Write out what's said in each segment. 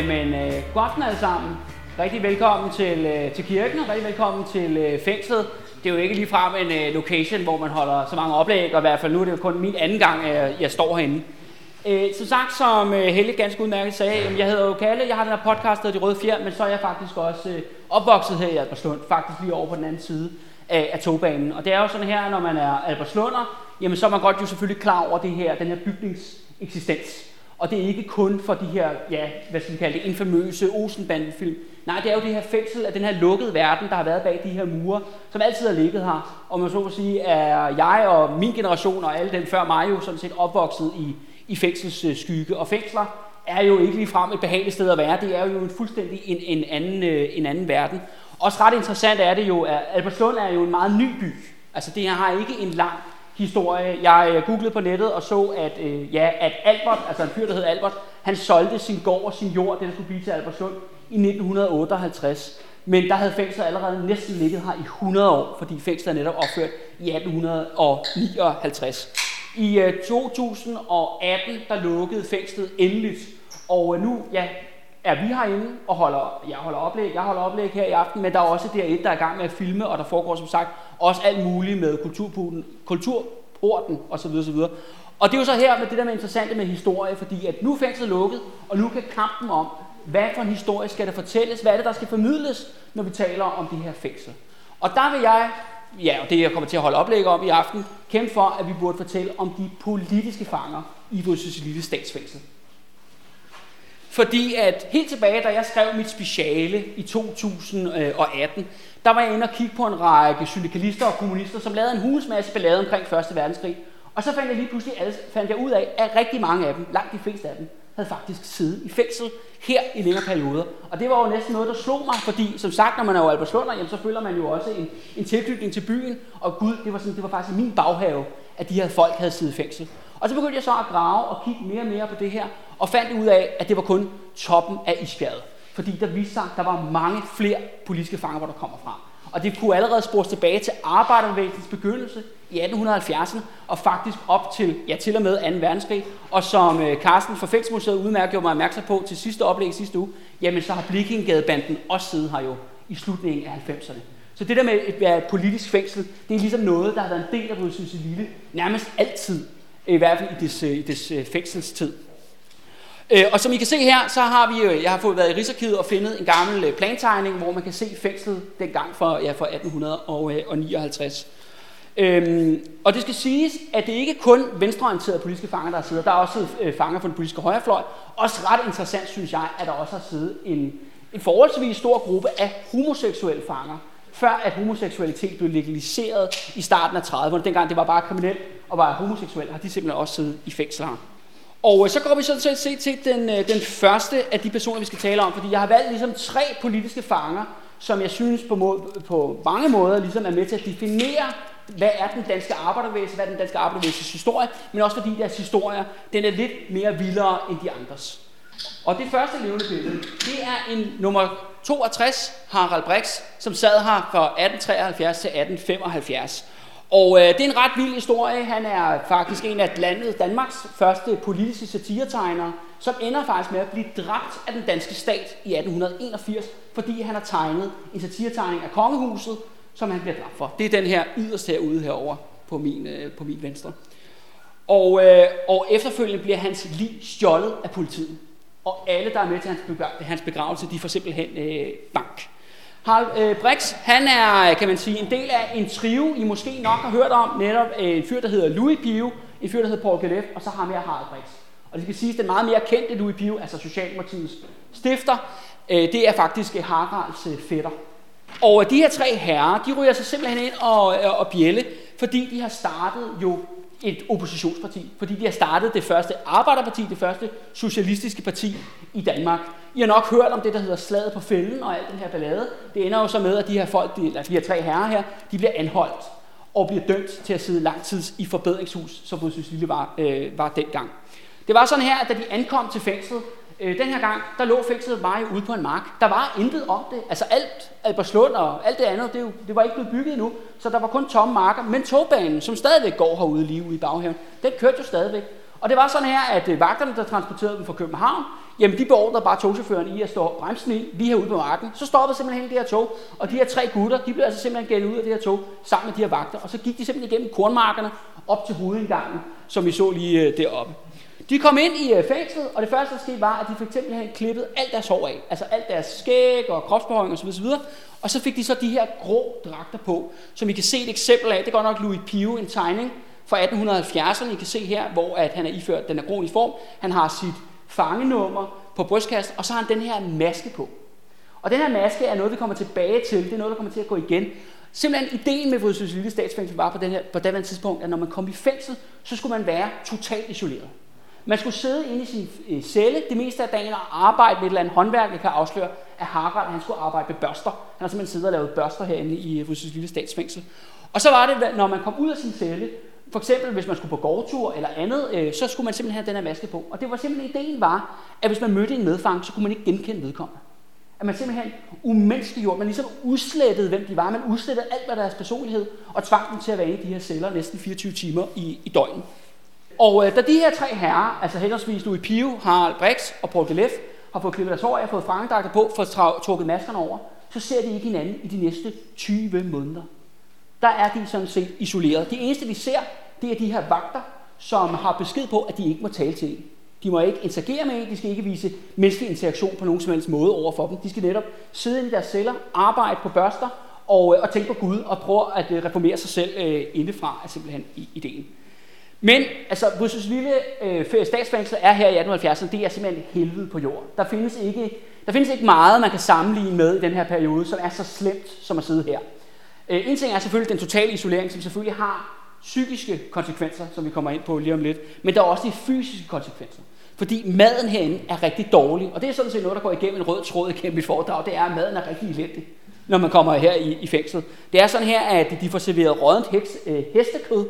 Jamen, øh, god aften alle sammen. Rigtig velkommen til, øh, til kirken, og rigtig velkommen til øh, fængslet. Det er jo ikke ligefrem en øh, location, hvor man holder så mange oplæg, og i hvert fald nu er det jo kun min anden gang, jeg, jeg står herinde. Øh, som sagt, som øh, Helle ganske udmærket sagde, øh, jeg hedder jo Kalle, jeg har den her podcast, der De Røde Fjer, men så er jeg faktisk også øh, opvokset her i Albertslund, faktisk lige over på den anden side af, af togbanen. Og det er jo sådan her, når man er Albertslunder, jamen så er man godt jo selvfølgelig klar over det her, den her bygnings eksistens. Og det er ikke kun for de her, ja, hvad skal vi kalde det, infamøse Olsenbanden-film. Nej, det er jo det her fængsel af den her lukkede verden, der har været bag de her mure, som altid har ligget her. Og man så må sige, er jeg og min generation og alle dem før mig jo sådan set opvokset i, i fængselsskygge. Og fængsler er jo ikke ligefrem et behageligt sted at være. Det er jo en fuldstændig en, en, anden, øh, en anden verden. Også ret interessant er det jo, at Albertslund er jo en meget ny by. Altså det her har ikke en lang historie. Jeg øh, googlede på nettet og så, at, øh, ja, at Albert, altså en fyr, der hed Albert, han solgte sin gård og sin jord, det der skulle blive til Albertslund, i 1958. Men der havde fængslet allerede næsten ligget her i 100 år, fordi fængslet er netop opført i 1859. I øh, 2018, der lukkede fængslet endeligt, og øh, nu, ja, er vi herinde og holder, jeg holder oplæg, jeg holder oplæg her i aften, men der er også der et, der er i gang med at filme, og der foregår som sagt også alt muligt med kulturporten, kulturporten osv. osv. Og det er jo så her med det der med interessante med historie, fordi at nu er fængslet lukket, og nu kan kampen om, hvad for en historie skal der fortælles, hvad er det, der skal formidles, når vi taler om det her fængsel. Og der vil jeg, ja, og det jeg kommer til at holde oplæg om i aften, kæmpe for, at vi burde fortælle om de politiske fanger i vores lille statsfængsel. Fordi at helt tilbage, da jeg skrev mit speciale i 2018, der var jeg inde og kigge på en række syndikalister og kommunister, som lavede en hulens ballade omkring 1. verdenskrig. Og så fandt jeg lige pludselig fandt jeg ud af, at rigtig mange af dem, langt de fleste af dem, havde faktisk siddet i fængsel her i længere perioder. Og det var jo næsten noget, der slog mig, fordi som sagt, når man er jo Albertslunder, jamen, så føler man jo også en, en tilknytning til byen. Og Gud, det var, sådan, det var faktisk min baghave, at de her folk havde siddet i fængsel. Og så begyndte jeg så at grave og kigge mere og mere på det her, og fandt ud af, at det var kun toppen af isbjerget. Fordi der viste sig, at der var mange flere politiske fanger, hvor der kommer fra. Og det kunne allerede spores tilbage til arbejderbevægelsens begyndelse i 1870'erne, og faktisk op til, ja, til og med 2. verdenskrig. Og som øh, Carsten fra Fængsmuseet udmærket gjorde mig opmærksom på til sidste oplæg sidste uge, jamen så har Blikkingadebanden også siddet her jo i slutningen af 90'erne. Så det der med at være et politisk fængsel, det er ligesom noget, der har været en del af vores lille nærmest altid, i hvert fald i dets, øh, i dets øh, fængselstid. Øh, og som I kan se her, så har vi jeg har fået været i Rigsarkivet og fundet en gammel plantegning, hvor man kan se fængslet dengang fra, ja, fra 1859. Øhm, og det skal siges, at det ikke kun venstreorienterede politiske fanger, der sidder. Der er også øh, fanger fra den politiske højrefløj. Også ret interessant, synes jeg, at der også har siddet en, en forholdsvis stor gruppe af homoseksuelle fanger, før at homoseksualitet blev legaliseret i starten af 30'erne. Dengang det var bare kriminelt og var homoseksuel, har de simpelthen også siddet i fængsel. Og øh, så går vi sådan set se til den, øh, den første af de personer, vi skal tale om, fordi jeg har valgt ligesom tre politiske fanger, som jeg synes på, må, på mange måder ligesom er med til at definere, hvad er den danske arbejdervæsen, hvad er den danske arbejdervæsens historie, men også fordi deres historie, den er lidt mere vildere end de andres. Og det første levende billede, det er en nummer 62, Harald Brix, som sad her fra 1873 til 1875. Og øh, det er en ret vild historie. Han er faktisk en af landet Danmarks første politiske satiretegnere, som ender faktisk med at blive dræbt af den danske stat i 1881, fordi han har tegnet en satiretegning af kongehuset, som han bliver dræbt for. Det er den her yderst herude herover på min, øh, på min venstre. Og, øh, og efterfølgende bliver hans liv stjålet af politiet. Og alle, der er med til hans, hans begravelse, de får simpelthen øh, bank. Harald øh, Brix, han er, kan man sige, en del af en trio, I måske nok har hørt om, netop øh, en fyr, der hedder Louis Pio, en fyr, der hedder Paul Galef, og så har vi Harald Brix. Og det skal siges, den meget mere kendte Louis Pio, altså Socialdemokratiets stifter, øh, det er faktisk øh, Haralds øh, fætter. Og øh, de her tre herrer, de ryger sig simpelthen ind og, øh, og bjælle, fordi de har startet jo et oppositionsparti, fordi de har startet det første arbejderparti, det første socialistiske parti i Danmark. I har nok hørt om det, der hedder slaget på fælden og alt den her ballade. Det ender jo så med, at de her folk, de, eller de her tre herrer her, de bliver anholdt og bliver dømt til at sidde lang tid i forbedringshus, som Rydsyns Lille var, øh, var dengang. Det var sådan her, at da de ankom til fængslet, øh, den her gang, der lå fængslet bare ude på en mark. Der var intet om det. Altså alt øh, Alberslund og alt det andet, det, det var ikke blevet bygget endnu, så der var kun tomme marker. Men togbanen, som stadigvæk går herude lige ude i baghaven, den kørte jo stadigvæk. Og det var sådan her, at øh, vagterne, der transporterede dem fra København, jamen de beordrede bare togchaufføren i at stå bremsen i, lige herude på marken. Så stoppede simpelthen det her tog, og de her tre gutter, de blev altså simpelthen gældet ud af det her tog, sammen med de her vagter, og så gik de simpelthen igennem kornmarkerne op til hovedindgangen, som vi så lige øh, deroppe. De kom ind i øh, fængslet, og det første, der skete, var, at de for eksempel havde klippet alt deres hår af. Altså alt deres skæg og kropsbehøjning osv. osv. Og så fik de så de her grå dragter på, som I kan se et eksempel af. Det er godt nok Louis Pio, en tegning fra 1870'erne. I kan se her, hvor at han er iført den er form. Han har sit fangenummer på brystkassen, og så har han den her maske på. Og den her maske er noget, vi kommer tilbage til. Det er noget, der kommer til at gå igen. Simpelthen ideen med Vrydsøs Lille Statsfængsel var på, den her, på det tidspunkt, at når man kom i fængsel, så skulle man være totalt isoleret. Man skulle sidde inde i sin øh, celle det meste af dagen og arbejde med et eller andet håndværk. Jeg kan afsløre, at Harald han skulle arbejde med børster. Han har simpelthen siddet og lavet børster herinde i øh, Vrydsøs Lille Statsfængsel. Og så var det, når man kom ud af sin celle, for eksempel, hvis man skulle på gårdtur eller andet, øh, så skulle man simpelthen have den her maske på. Og det var simpelthen ideen var, at hvis man mødte en medfang, så kunne man ikke genkende vedkommende. At man simpelthen umenneskeliggjorde, man ligesom udslettede, hvem de var. Man udslettede alt, hvad deres personlighed, og tvang dem til at være i de her celler næsten 24 timer i, i døgnet. Og øh, da de her tre herrer, altså henholdsvis Louis Pio, Harald Brix og Paul Delef, har fået klippet deres hår af, fået frangedragter på, fået trukket maskerne over, så ser de ikke hinanden i de næste 20 måneder. Der er de sådan set isoleret. Det eneste, vi ser, det er de her vagter, som har besked på, at de ikke må tale til en. De må ikke interagere med en, de skal ikke vise menneskelig interaktion på nogen som helst måde over for dem. De skal netop sidde i deres celler, arbejde på børster og, øh, og tænke på Gud og prøve at øh, reformere sig selv øh, indefra, er simpelthen ideen. Men altså, Bussens lille øh, statsfængsel er her i 1870'erne, det er simpelthen helvede på jord. Der findes, ikke, der findes ikke meget, man kan sammenligne med i den her periode, som er så slemt som at sidde her. Øh, en ting er selvfølgelig den totale isolering, som selvfølgelig har psykiske konsekvenser, som vi kommer ind på lige om lidt, men der er også de fysiske konsekvenser. Fordi maden herinde er rigtig dårlig, og det er sådan set noget, der går igennem en rød tråd igennem mit foredrag, det er, at maden er rigtig elendig, når man kommer her i, i fængslet. Det er sådan her, at de får serveret rådent heks, øh, hestekød,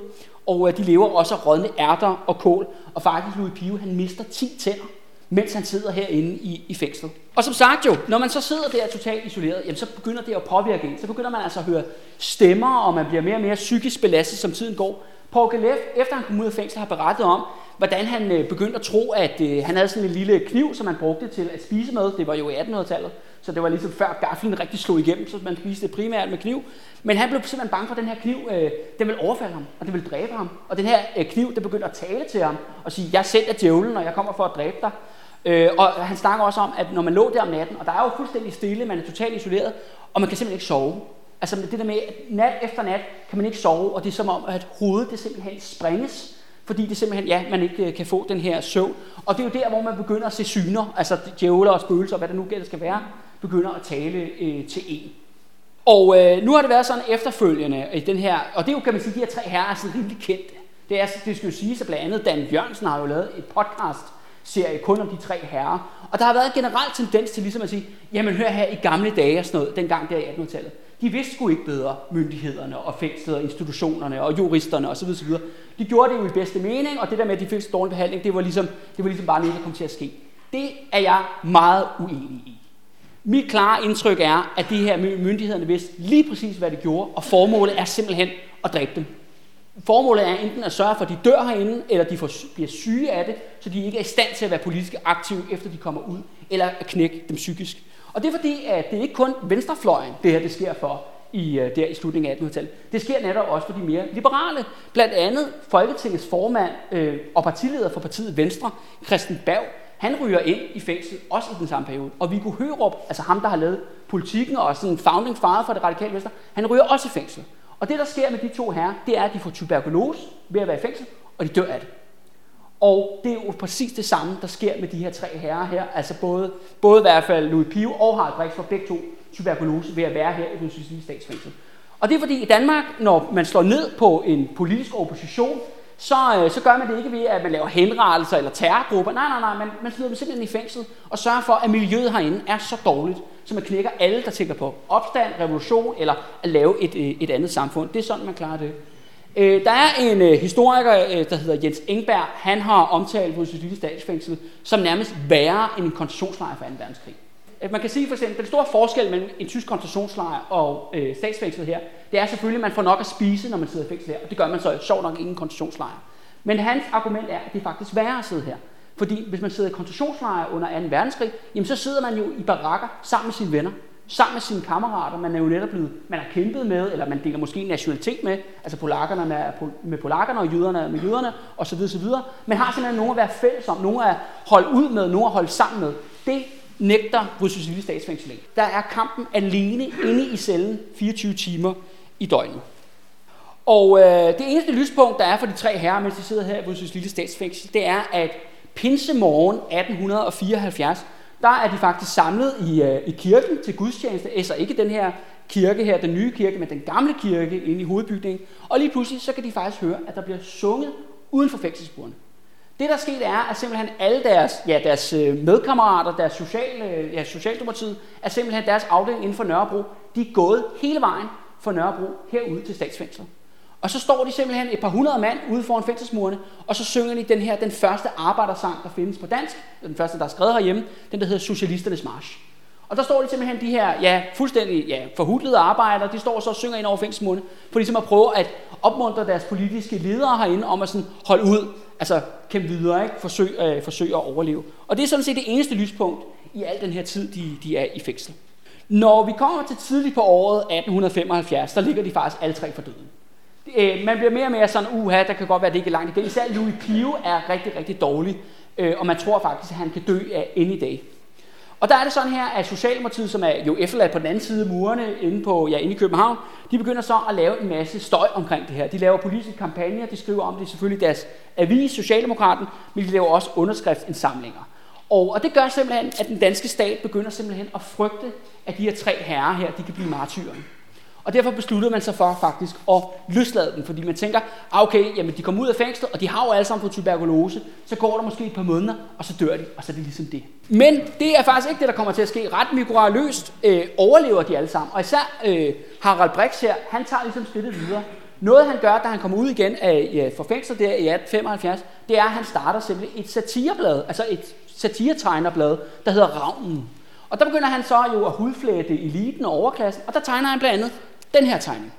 og øh, de lever også af rådne ærter og kål, og faktisk Louis Pio, han mister 10 tænder, mens han sidder herinde i, i fængslet. Og som sagt jo, når man så sidder der totalt isoleret, jamen så begynder det at påvirke en. Så begynder man altså at høre stemmer, og man bliver mere og mere psykisk belastet, som tiden går. Paul Galef, efter han kom ud af fængsel, har berettet om, hvordan han øh, begyndte at tro, at øh, han havde sådan en lille kniv, som han brugte til at spise med. Det var jo i 1800-tallet, så det var ligesom før gaflen rigtig slog igennem, så man spiste det primært med kniv. Men han blev simpelthen bange for, at den her kniv, øh, den ville overfalde ham, og den ville dræbe ham. Og den her øh, kniv, der begyndte at tale til ham og sige, jeg er sendt af djævlen, og jeg kommer for at dræbe dig. Øh, og han snakker også om, at når man lå der om natten, og der er jo fuldstændig stille, man er totalt isoleret, og man kan simpelthen ikke sove. Altså det der med, at nat efter nat kan man ikke sove, og det er som om, at hovedet det simpelthen springes, fordi det simpelthen, ja, man ikke øh, kan få den her søvn. Og det er jo der, hvor man begynder at se syner, altså djævler og spøgelser, hvad der nu gælder skal være, begynder at tale øh, til en. Og øh, nu har det været sådan efterfølgende i den her, og det er jo, kan man sige, de her tre herrer er sådan rimelig kendte. Det, er, det skal jo sige, at blandt andet Dan Jørgensen har jo lavet et podcast, serie kun om de tre herrer. Og der har været en generel tendens til ligesom at sige, jamen hør her i gamle dage og sådan noget, dengang der i 1800-tallet. De vidste sgu ikke bedre, myndighederne og fængslet og institutionerne og juristerne osv. osv. De gjorde det jo i bedste mening, og det der med, at de fik så dårlig behandling, det var, ligesom, det var ligesom bare noget, der kom til at ske. Det er jeg meget uenig i. Mit klare indtryk er, at de her myndighederne vidste lige præcis, hvad de gjorde, og formålet er simpelthen at dræbe dem. Formålet er enten at sørge for, at de dør herinde, eller de får, bliver syge af det, så de ikke er i stand til at være politisk aktive, efter de kommer ud, eller at knække dem psykisk. Og det er fordi, at det er ikke kun venstrefløjen, det her det sker for i, øh, der i slutningen af 1800-tallet. Det sker netop også for de mere liberale. Blandt andet Folketingets formand øh, og partileder for partiet Venstre, Christian Berg, han ryger ind i fængsel, også i den samme periode. Og Viggo Hørup, altså ham, der har lavet politikken og sådan founding father for det radikale venstre, han ryger også i fængsel. Og det, der sker med de to herrer, det er, at de får tuberkulose ved at være i fængsel, og de dør af det. Og det er jo præcis det samme, der sker med de her tre herrer her. Altså både, både i hvert fald Louis Pio og Harald Brix for begge to tuberkulose ved at være her i den socialistiske statsfængsel. Og det er fordi i Danmark, når man slår ned på en politisk opposition, så, øh, så gør man det ikke ved, at man laver henrettelser eller terrorgrupper. Nej, nej, nej, man, man smider dem simpelthen i fængsel og sørger for, at miljøet herinde er så dårligt, så man knækker alle, der tænker på opstand, revolution eller at lave et, øh, et andet samfund. Det er sådan, man klarer det. Øh, der er en øh, historiker, øh, der hedder Jens Engberg. Han har omtalt vores lille statsfængsel som nærmest værre end en koncentrationslejr for 2. verdenskrig. Øh, man kan sige for eksempel, den store forskel mellem en tysk koncentrationslejr og øh, statsfængslet her, det er selvfølgelig, at man får nok at spise, når man sidder i fængsel her, og det gør man så sjovt nok ingen koncentrationslejr. Men hans argument er, at det er faktisk værre at sidde her. Fordi hvis man sidder i koncentrationslejre under 2. verdenskrig, jamen så sidder man jo i barakker sammen med sine venner, sammen med sine kammerater, man er jo netop blevet, man har kæmpet med, eller man deler måske nationalitet med, altså polakkerne med, med polakkerne og jøderne med jøderne, osv. osv. Man har simpelthen nogen at være fælles om, nogen at holde ud med, nogen at holde sammen med. Det nægter Rysslands statsfængsel Der er kampen alene inde i cellen 24 timer i døgnet. Og øh, det eneste lyspunkt, der er for de tre herrer, mens de sidder her i Rysslands lille statsfængsel, det er, at pinsemorgen 1874, der er de faktisk samlet i, øh, i kirken til gudstjeneste, altså ikke den her kirke her, den nye kirke, men den gamle kirke inde i hovedbygningen. Og lige pludselig, så kan de faktisk høre, at der bliver sunget uden for fængselsbordene. Det, der er sket, er, at simpelthen alle deres, ja, deres øh, medkammerater, deres sociale, øh, ja, Socialdemokratiet, er simpelthen deres afdeling inden for Nørrebro, de er gået hele vejen fra Nørrebro herude til statsfængslet. Og så står de simpelthen et par hundrede mand ude foran fængselsmurene, og så synger de den her, den første arbejdersang, der findes på dansk, den første, der er skrevet herhjemme, den der hedder Socialisternes March. Og der står de simpelthen de her, ja, fuldstændig ja, forhudlede arbejdere, de står så og synger ind over fængselsmurene, for ligesom at prøve at opmuntre deres politiske ledere herinde om at sådan holde ud, altså kæmpe videre, ikke? Forsøg, øh, forsøg at overleve. Og det er sådan set det eneste lyspunkt i al den her tid, de, de er i fængsel. Når vi kommer til tidligt på året 1875, der ligger de faktisk alle tre for døden. Øh, man bliver mere og mere sådan, uha, der kan godt være, at det ikke er langt igen. Især Louis Pio er rigtig, rigtig dårlig, øh, og man tror faktisk, at han kan dø af i dag. Og der er det sådan her, at Socialdemokratiet, som er jo efterladt på den anden side af murene inde, på, ja, inde i København, de begynder så at lave en masse støj omkring det her. De laver politiske kampagner, de skriver om det selvfølgelig deres avis, Socialdemokraten, men de laver også underskriftsindsamlinger. Og, og det gør simpelthen, at den danske stat begynder simpelthen at frygte, at de her tre herrer her, de kan blive martyrer. Og derfor besluttede man sig for faktisk at løslade dem, fordi man tænker, ah, okay, jamen de kommer ud af fængslet, og de har jo alle sammen fået tuberkulose, så går der måske et par måneder, og så dør de, og så er det ligesom det. Men det er faktisk ikke det, der kommer til at ske. Ret mikroløst øh, overlever de alle sammen, og især øh, Harald Brix her, han tager ligesom skridtet videre. Noget han gør, da han kommer ud igen af, ja, fra fængslet der i 1875, det er, at han starter simpelthen et satireblad, altså et satiretegnerblad, der hedder Ravnen. Og der begynder han så jo at hudflætte eliten og overklassen, og der tegner han blandt andet den her tegning.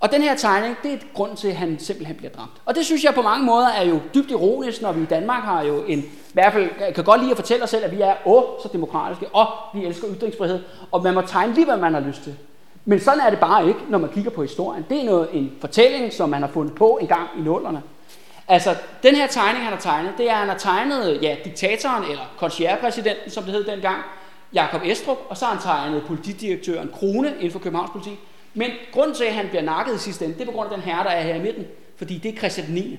Og den her tegning, det er et grund til, at han simpelthen bliver dræbt. Og det synes jeg på mange måder er jo dybt ironisk, når vi i Danmark har jo en, i hvert fald kan godt lide at fortælle os selv, at vi er åh, så demokratiske, og vi elsker ytringsfrihed, og man må tegne lige, hvad man har lyst til. Men sådan er det bare ikke, når man kigger på historien. Det er noget, en fortælling, som man har fundet på en gang i nullerne. Altså, den her tegning, han har tegnet, det er, at han har tegnet ja, diktatoren, eller concierge-præsidenten, som det hed dengang, Jakob Estrup, og så har han tegnet politidirektøren Krone inden for Københavns politi. Men grunden til, at han bliver nakket i sidste ende, det er på grund af den herre, der er her i midten. Fordi det er Christian 9.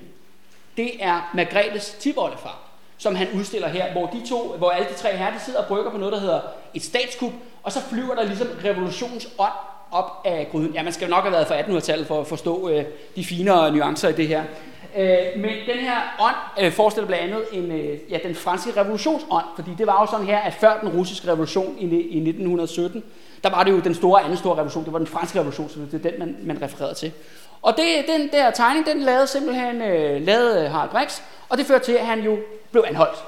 Det er Margrethes tiboldefar, som han udstiller her, hvor de to, hvor alle de tre herrer, de sidder og brygger på noget, der hedder et statskup, og så flyver der ligesom revolutionsånd op af gryden. Ja, man skal jo nok have været fra 1800-tallet for at forstå øh, de finere nuancer i det her. Øh, men den her ånd øh, forestiller blandt andet en, øh, ja, den franske revolutionsånd, fordi det var jo sådan her, at før den russiske revolution i, i 1917, der var det jo den store anden store revolution, det var den franske revolution, så det er den, man, man refererede til. Og det, den der tegning, den lavede simpelthen øh, lavede øh, Harald Brix, og det førte til, at han jo blev anholdt.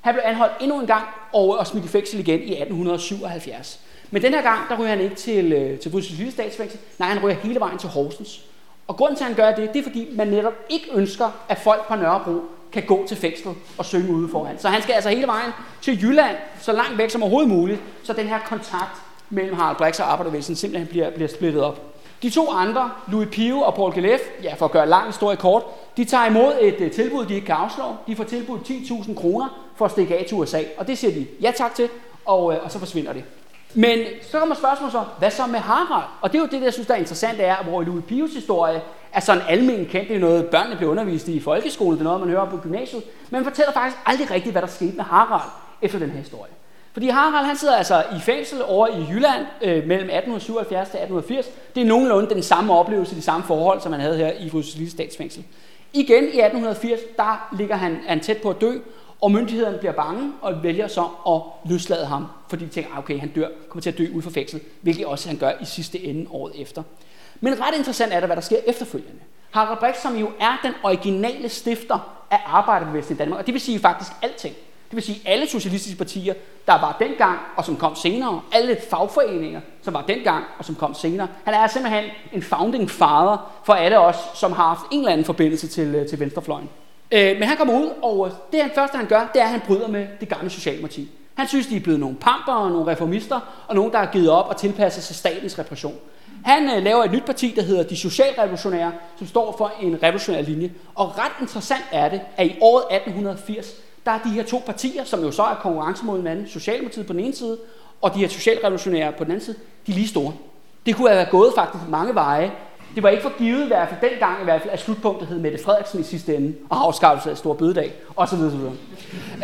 Han blev anholdt endnu en gang og, og smidt i fængsel igen i 1877. Men den her gang, der ryger han ikke til, øh, til Bruxelles lille statsfængsel. Nej, han ryger hele vejen til Horsens. Og grunden til, at han gør det, det er fordi, man netop ikke ønsker, at folk på Nørrebro kan gå til fængslet og synge ude foran. Så han skal altså hele vejen til Jylland, så langt væk som overhovedet muligt, så den her kontakt mellem Harald Brix og arbejdervægelsen simpelthen bliver, bliver splittet op. De to andre, Louis Pio og Paul Gelef, ja, for at gøre lang historie kort, de tager imod et uh, tilbud, de ikke kan afslå. De får tilbudt 10.000 kroner for at stikke af til USA, og det siger de ja tak til, og, uh, og så forsvinder det. Men så kommer spørgsmålet så, hvad så med Harald? Og det er jo det, jeg synes, der er interessant, er, hvor Louis Pios historie er sådan almen kendt. Det er noget, børnene bliver undervist i i folkeskolen, det er noget, man hører på gymnasiet. Men man fortæller faktisk aldrig rigtigt, hvad der skete med Harald efter den her historie. Fordi Harald han sidder altså i fængsel over i Jylland øh, mellem 1877 til 1880. Det er nogenlunde den samme oplevelse, de samme forhold, som han havde her i Fysisk statsfængsel. Igen i 1880, der ligger han, han tæt på at dø, og myndighederne bliver bange og vælger så at løslade ham, fordi de tænker, ah, okay, han dør, kommer til at dø ud for fængsel, hvilket også han gør i sidste ende året efter. Men ret interessant er det, hvad der sker efterfølgende. Harald Brix, som jo er den originale stifter af arbejderbevægelsen i Danmark, og det vil sige faktisk alting. Det vil sige alle socialistiske partier, der var dengang og som kom senere, alle fagforeninger, som var dengang og som kom senere. Han er simpelthen en founding father for alle os, som har haft en eller anden forbindelse til, øh, til venstrefløjen. Øh, men han kommer ud, og øh, det han første han gør, det er, at han bryder med det gamle Socialdemokrati. Han synes, de er blevet nogle pamper og nogle reformister, og nogen, der har givet op og tilpasset sig statens repression. Han øh, laver et nyt parti, der hedder De Socialrevolutionære, som står for en revolutionær linje. Og ret interessant er det, at i året 1880, der er de her to partier, som jo så er konkurrence mod hinanden, Socialdemokratiet på den ene side, og de her socialrevolutionære på den anden side, de er lige store. Det kunne have været gået faktisk mange veje. Det var ikke for givet i hvert fald dengang i hvert fald, at slutpunktet hed Mette Frederiksen i sidste ende, og afskaffelse af Stor Bødedag, osv. osv.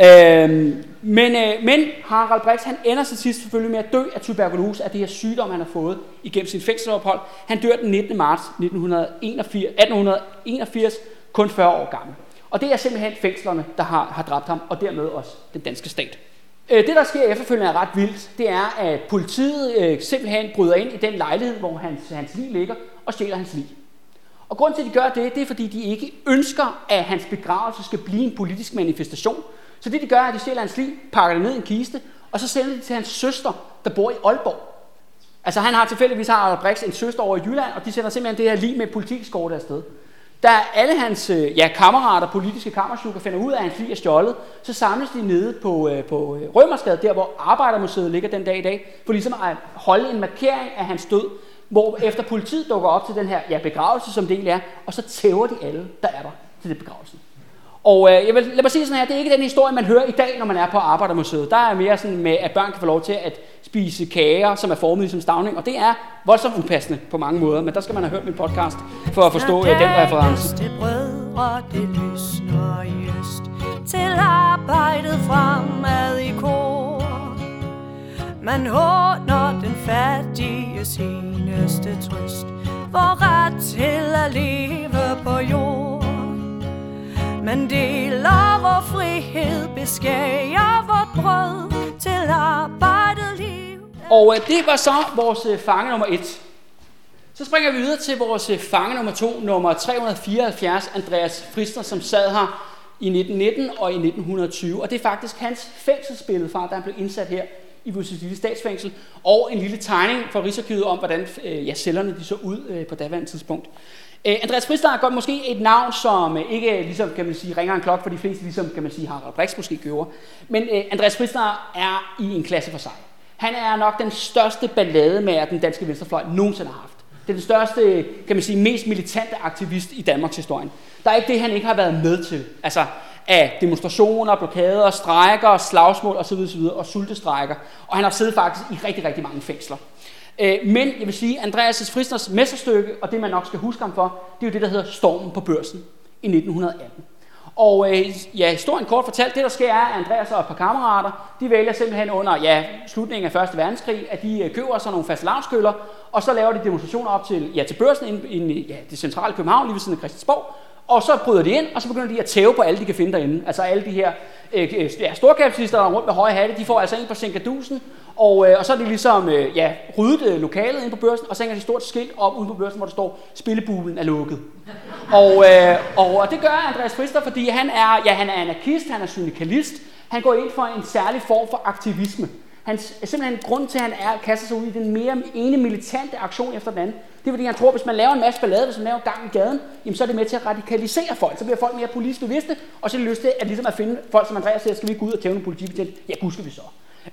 Øhm, men, øh, men Harald Brix, han ender til sidst selvfølgelig med at dø af tuberkulose, af det her sygdom, han har fået igennem sin fængselsophold. Han dør den 19. marts 1981, 1881, kun 40 år gammel. Og det er simpelthen fængslerne, der har, har dræbt ham, og dermed også den danske stat. Øh, det, der sker efterfølgende, er ret vildt. Det er, at politiet øh, simpelthen bryder ind i den lejlighed, hvor hans, hans lig ligger, og stjæler hans lig. Og grunden til, at de gør det, det er, fordi de ikke ønsker, at hans begravelse skal blive en politisk manifestation. Så det, de gør, er, at de stjæler hans lig, pakker det ned i en kiste, og så sender de til hans søster, der bor i Aalborg. Altså han har tilfældigvis har Brix en søster over i Jylland, og de sender simpelthen det her lige med politikskort afsted. Da alle hans øh, ja, kammerater, politiske kammersjukker, finder ud af, at hans fly er stjålet, så samles de nede på, øh, på øh, Rømersgade, der hvor Arbejdermuseet ligger den dag i dag, for ligesom at holde en markering af hans død, hvor efter politiet dukker op til den her ja, begravelse, som det egentlig er, og så tæver de alle, der er der til det begravelse. Og øh, jeg vil, lad mig sige sådan her, det er ikke den historie, man hører i dag, når man er på Arbejdermuseet. Der er mere sådan med, at børn kan få lov til at spise kager, som er formet som stavning, og det er voldsomt upassende på mange måder, men der skal man have hørt min podcast for at forstå den reference. brødre, det lysner i øst, til arbejdet fremad i kor. Man håner den fattige seneste trøst, for ret til at leve på jord. Man deler vor frihed, beskærer vort brød til arbejde. Og øh, det var så vores øh, fange nummer et. Så springer vi videre til vores øh, fange nummer to, nummer 374, Andreas Frister, som sad her i 1919 og i 1920. Og det er faktisk hans fængselsbillede fra, da han blev indsat her i Lille statsfængsel, og en lille tegning fra Rigsarkivet om, hvordan øh, ja, cellerne de så ud øh, på daværende tidspunkt. Øh, Andreas Frister er godt måske et navn, som øh, ikke øh, ligesom, kan man sige, ringer en klokke for de fleste, ligesom kan man sige, Harald Brix måske gjorde. Men øh, Andreas Frister er i en klasse for sig. Han er nok den største ballademager, den danske venstrefløj nogensinde har haft. Det er den største, kan man sige, mest militante aktivist i Danmarks historie. Der er ikke det, han ikke har været med til. Altså af demonstrationer, blokader, strejker, slagsmål osv. osv. og sultestrækker. Og han har siddet faktisk i rigtig, rigtig mange fængsler. Øh, men jeg vil sige, Andreas' Fristers mesterstykke, og det man nok skal huske ham for, det er jo det, der hedder Stormen på børsen i 1918. Og øh, ja, historien kort fortalt, det der sker er, at Andreas og et par kammerater, de vælger simpelthen under ja, slutningen af 1. verdenskrig, at de øh, køber sådan nogle fastelavnskøller, og så laver de demonstrationer op til, ja, til børsen i ja, det centrale København, lige ved siden af Christiansborg, og så bryder de ind, og så begynder de at tæve på alle, de kan finde derinde. Altså alle de her øh, ja, storkapitalister, der er rundt med høje hatte, de får altså en på Sinkadusen, og, øh, og så er de ligesom øh, ja, ryddet øh, lokalet ind på børsen, og så hænger de stort skilt op ude på børsen, hvor der står, spillebulen er lukket. og, øh, og, og det gør Andreas Frister, fordi han er, ja, han er anarkist, han er syndikalist, han går ind for en særlig form for aktivisme. Han, simpelthen grund til, at han er, kaster sig ud i den mere ene militante aktion efter den anden, det er fordi, han tror, at hvis man laver en masse ballade, hvis man laver gang i gaden, jamen, så er det med til at radikalisere folk. Så bliver folk mere politisk bevidste, og så er det lyst til at, ligesom at finde folk som Andreas siger, skal vi gå ud og tæve nogle politibetjente? Ja, gud skal vi så.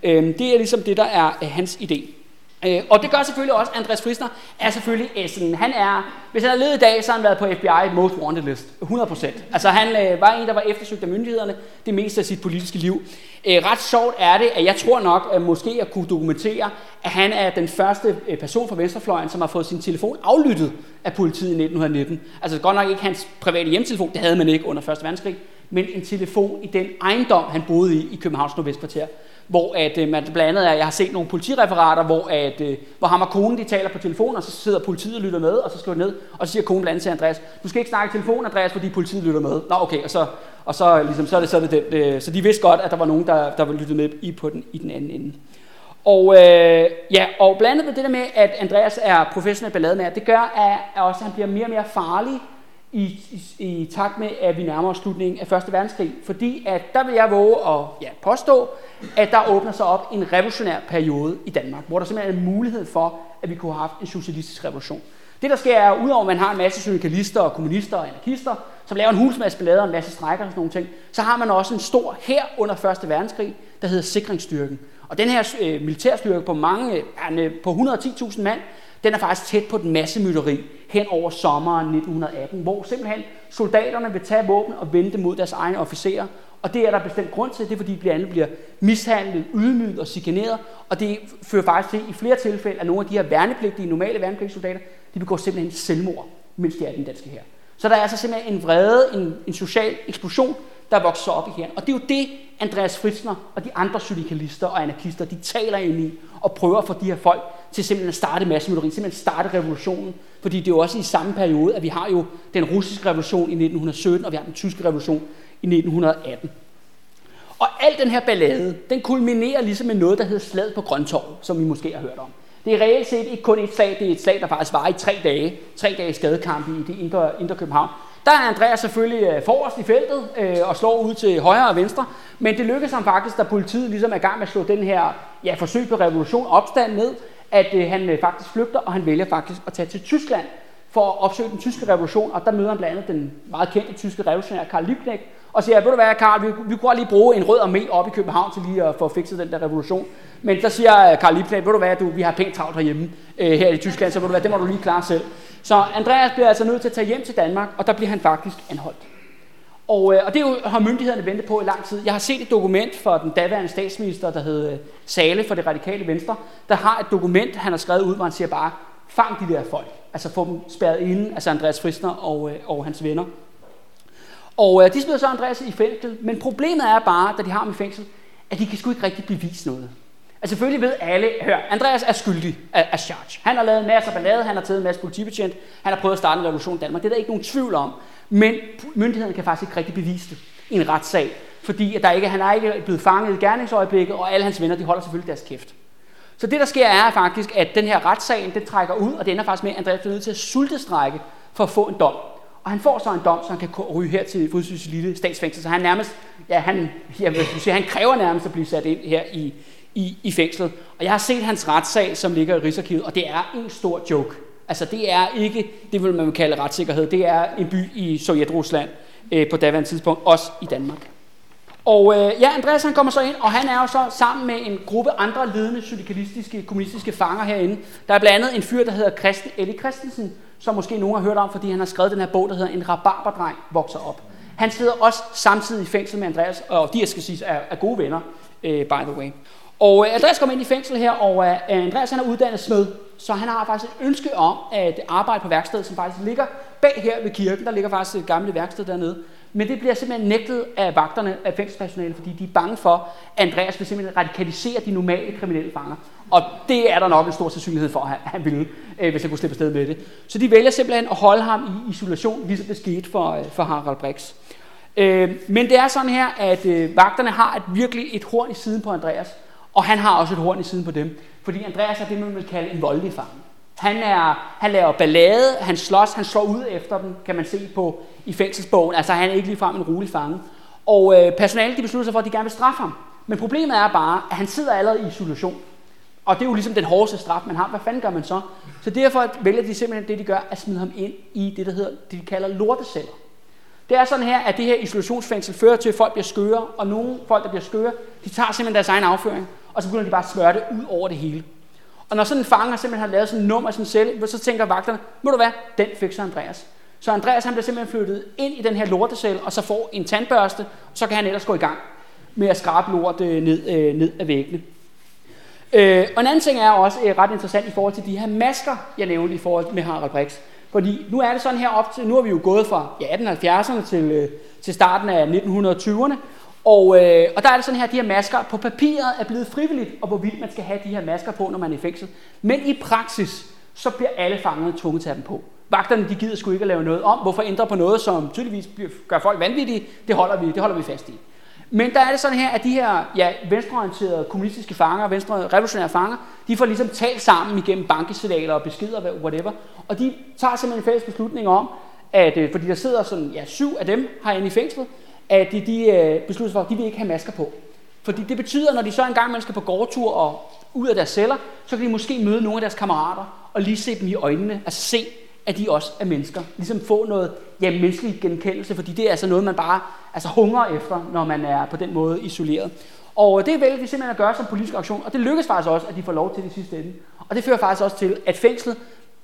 Øhm, det er ligesom det, der er øh, hans idé. Øh, og det gør selvfølgelig også, Andreas Frisner er selvfølgelig Essen. han er, hvis han havde levet i dag, så har han været på FBI Most Wanted List, 100%. Altså han øh, var en, der var eftersøgt af myndighederne det meste af sit politiske liv. Øh, ret sjovt er det, at jeg tror nok, at måske at kunne dokumentere, at han er den første øh, person fra Venstrefløjen, som har fået sin telefon aflyttet af politiet i 1919. Altså godt nok ikke hans private hjemtelefon, det havde man ikke under 1. verdenskrig, men en telefon i den ejendom, han boede i i Københavns Nordvestkvarter hvor at, øh, man blandt andet er, jeg har set nogle politireferater, hvor, at, øh, hvor ham og konen de taler på telefon, og så sidder politiet og lytter med, og så skriver ned, og så siger konen blandt andet til Andreas, du skal ikke snakke i telefon, Andreas, fordi politiet lytter med. Nå, okay, og så, og så, ligesom, så er det, så er det den. Øh, så de vidste godt, at der var nogen, der, der var lyttet med i, på den, i den anden ende. Og, øh, ja, og blandt andet det der med, at Andreas er professionel ballademager, det gør, at, også, at han bliver mere og mere farlig i, i, i takt med, at vi nærmer os slutningen af 1. verdenskrig. Fordi at der vil jeg våge at ja, påstå, at der åbner sig op en revolutionær periode i Danmark, hvor der simpelthen er en mulighed for, at vi kunne have haft en socialistisk revolution. Det der sker er, udover at man har en masse syndikalister og kommunister og anarkister, som laver en hulsmasse ballade og en masse strækker og sådan nogle ting. Så har man også en stor her under 1. verdenskrig, der hedder Sikringsstyrken. Og den her øh, militærstyrke på mange, øh, på 110.000 mand, den er faktisk tæt på den massemyteri hen over sommeren 1918, hvor simpelthen soldaterne vil tage våben og vende mod deres egne officerer. Og det er der bestemt grund til, det er fordi, de bliver, bliver mishandlet, ydmyget og chikaneret, og det fører faktisk til i flere tilfælde, at nogle af de her værnepligtige, normale værnepligtssoldater, de begår simpelthen selvmord, mens de er i den danske her. Så der er altså simpelthen en vrede, en, en social eksplosion, der vokser op i her. Og det er jo det, Andreas Fritzner og de andre syndikalister og anarkister, de taler ind i og prøver at få de her folk til simpelthen at starte massemøderi, simpelthen starte revolutionen. Fordi det er jo også i samme periode, at vi har jo den russiske revolution i 1917, og vi har den tyske revolution i 1918. Og al den her ballade, den kulminerer ligesom med noget, der hedder slaget på Grøntorv, som vi måske har hørt om. Det er reelt set ikke kun et slag, det er et slag, der faktisk varer i tre dage. Tre dage skadekamp i det indre, indre København. Der er Andreas selvfølgelig øh, forrest i feltet øh, og slår ud til højre og venstre, men det lykkedes ham faktisk, da politiet ligesom er i gang med at slå den her ja, forsøg på revolution opstand ned, at øh, han øh, faktisk flygter, og han vælger faktisk at tage til Tyskland for at opsøge den tyske revolution, og der møder han blandt andet den meget kendte tyske revolutionær Karl Liebknecht, og siger, ved du hvad, Karl, vi, vi kunne lige bruge en rød armé op i København til lige at få fikset den der revolution. Men så siger øh, Karl Liebknecht, ved du hvad, du, vi har pænt travlt herhjemme øh, her i Tyskland, så ved du hvad, det må du lige klare selv. Så Andreas bliver altså nødt til at tage hjem til Danmark, og der bliver han faktisk anholdt. Og, øh, og det er jo, har myndighederne ventet på i lang tid. Jeg har set et dokument fra den daværende statsminister, der hed øh, Sale for det radikale venstre, der har et dokument, han har skrevet ud, hvor han siger bare, fang de der folk. Altså få dem spærret inde, altså Andreas Fristner og, øh, og hans venner. Og øh, de smider så Andreas i fængsel, men problemet er bare, da de har ham i fængsel, at de kan sgu ikke rigtig bevise noget. Altså selvfølgelig ved alle, hør, Andreas er skyldig af, af charge. Han har lavet en masse ballade, han har taget en masse politibetjent, han har prøvet at starte en revolution i Danmark. Det er der ikke nogen tvivl om. Men myndighederne kan faktisk ikke rigtig bevise det i en retssag. Fordi at der ikke, han er ikke blevet fanget i gerningsøjeblikket, og alle hans venner de holder selvfølgelig deres kæft. Så det der sker er faktisk, at den her retssag, den trækker ud, og det ender faktisk med, at Andreas bliver nødt til at sultestrække for at få en dom. Og han får så en dom, så han kan ryge her til Fodsyds lille statsfængsel. Så han nærmest, ja, han, jeg vil sige, han kræver nærmest at blive sat ind her i, i, i fængslet. Og jeg har set hans retssag, som ligger i Rigsarkivet, og det er en stor joke. Altså det er ikke, det vil man kalde retssikkerhed, det er en by i Sovjet-Rusland øh, på daværende tidspunkt, også i Danmark. Og øh, ja, Andreas han kommer så ind, og han er jo så sammen med en gruppe andre ledende syndikalistiske, kommunistiske fanger herinde. Der er blandt andet en fyr, der hedder Christen, Ellie Christensen, som måske nogen har hørt om, fordi han har skrevet den her bog, der hedder En rabarberdreng vokser op. Han sidder også samtidig i fængsel med Andreas, og de, jeg skal sige, er, er gode venner, øh, by the way. Og øh, Andreas kommer ind i fængsel her, og øh, Andreas han er uddannet smed, så han har faktisk et ønske om at arbejde på værkstedet, som faktisk ligger bag her ved kirken. Der ligger faktisk et gammelt værksted dernede. Men det bliver simpelthen nægtet af vagterne, af fængselspersonale, fordi de er bange for, at Andreas vil simpelthen radikalisere de normale kriminelle fanger. Og det er der nok en stor sandsynlighed for, at han ville, øh, hvis han kunne slippe afsted med det. Så de vælger simpelthen at holde ham i isolation, ligesom det skete for, øh, for Harald Brix. Øh, men det er sådan her, at øh, vagterne har et, virkelig et horn i siden på Andreas, og han har også et horn i siden på dem. Fordi Andreas er det, man vil kalde en voldelig fange. Han, er, han laver ballade, han slås, han slår ud efter dem, kan man se på i fængselsbogen. Altså han er ikke ligefrem en rolig fange. Og øh, personalet de beslutter sig for, at de gerne vil straffe ham. Men problemet er bare, at han sidder allerede i isolation. Og det er jo ligesom den hårdeste straf, man har. Hvad fanden gør man så? Så derfor vælger de simpelthen det, de gør, at smide ham ind i det, der hedder, det de kalder lorteceller. Det er sådan her, at det her isolationsfængsel fører til, at folk bliver skøre, og nogle folk, der bliver skøre, de tager simpelthen deres egen afføring, og så begynder de bare at smøre det ud over det hele. Og når sådan en fanger simpelthen har lavet sådan en nummer af sin celle, så tænker vagterne, må du hvad, den fikser Andreas. Så Andreas han bliver simpelthen flyttet ind i den her lortecelle, og så får en tandbørste, og så kan han ellers gå i gang med at skrabe lort øh, ned, øh, ned af væggene. Øh, og en anden ting er også øh, ret interessant i forhold til de her masker, jeg nævnte i forhold med Harald Brix. Fordi nu er det sådan her op til, nu er vi jo gået fra ja, 1870'erne til, øh, til starten af 1920'erne, og, øh, og der er det sådan her, at de her masker på papiret er blevet frivilligt, og hvorvidt man skal have de her masker på, når man er i fængsel. Men i praksis, så bliver alle fangerne tvunget til at have dem på. Vagterne, de gider sgu ikke at lave noget om. Hvorfor ændre på noget, som tydeligvis gør folk vanvittige? Det holder vi, det holder vi fast i. Men der er det sådan her, at de her ja, venstreorienterede kommunistiske fanger, venstre revolutionære fanger, de får ligesom talt sammen igennem bankesignaler og beskeder, whatever. Og de tager simpelthen en fælles beslutning om, at øh, fordi der sidder sådan, ja, syv af dem herinde i fængslet, at de, de øh, beslutter for, at de vil ikke have masker på. Fordi det betyder, når de så engang man skal på gårdtur og ud af deres celler, så kan de måske møde nogle af deres kammerater og lige se dem i øjnene. Altså se, at de også er mennesker. Ligesom få noget ja, menneskelig genkendelse, fordi det er altså noget, man bare altså, hungrer efter, når man er på den måde isoleret. Og øh, det vælger de simpelthen at gøre som politisk aktion, og det lykkes faktisk også, at de får lov til det sidste ende. Og det fører faktisk også til, at fængslet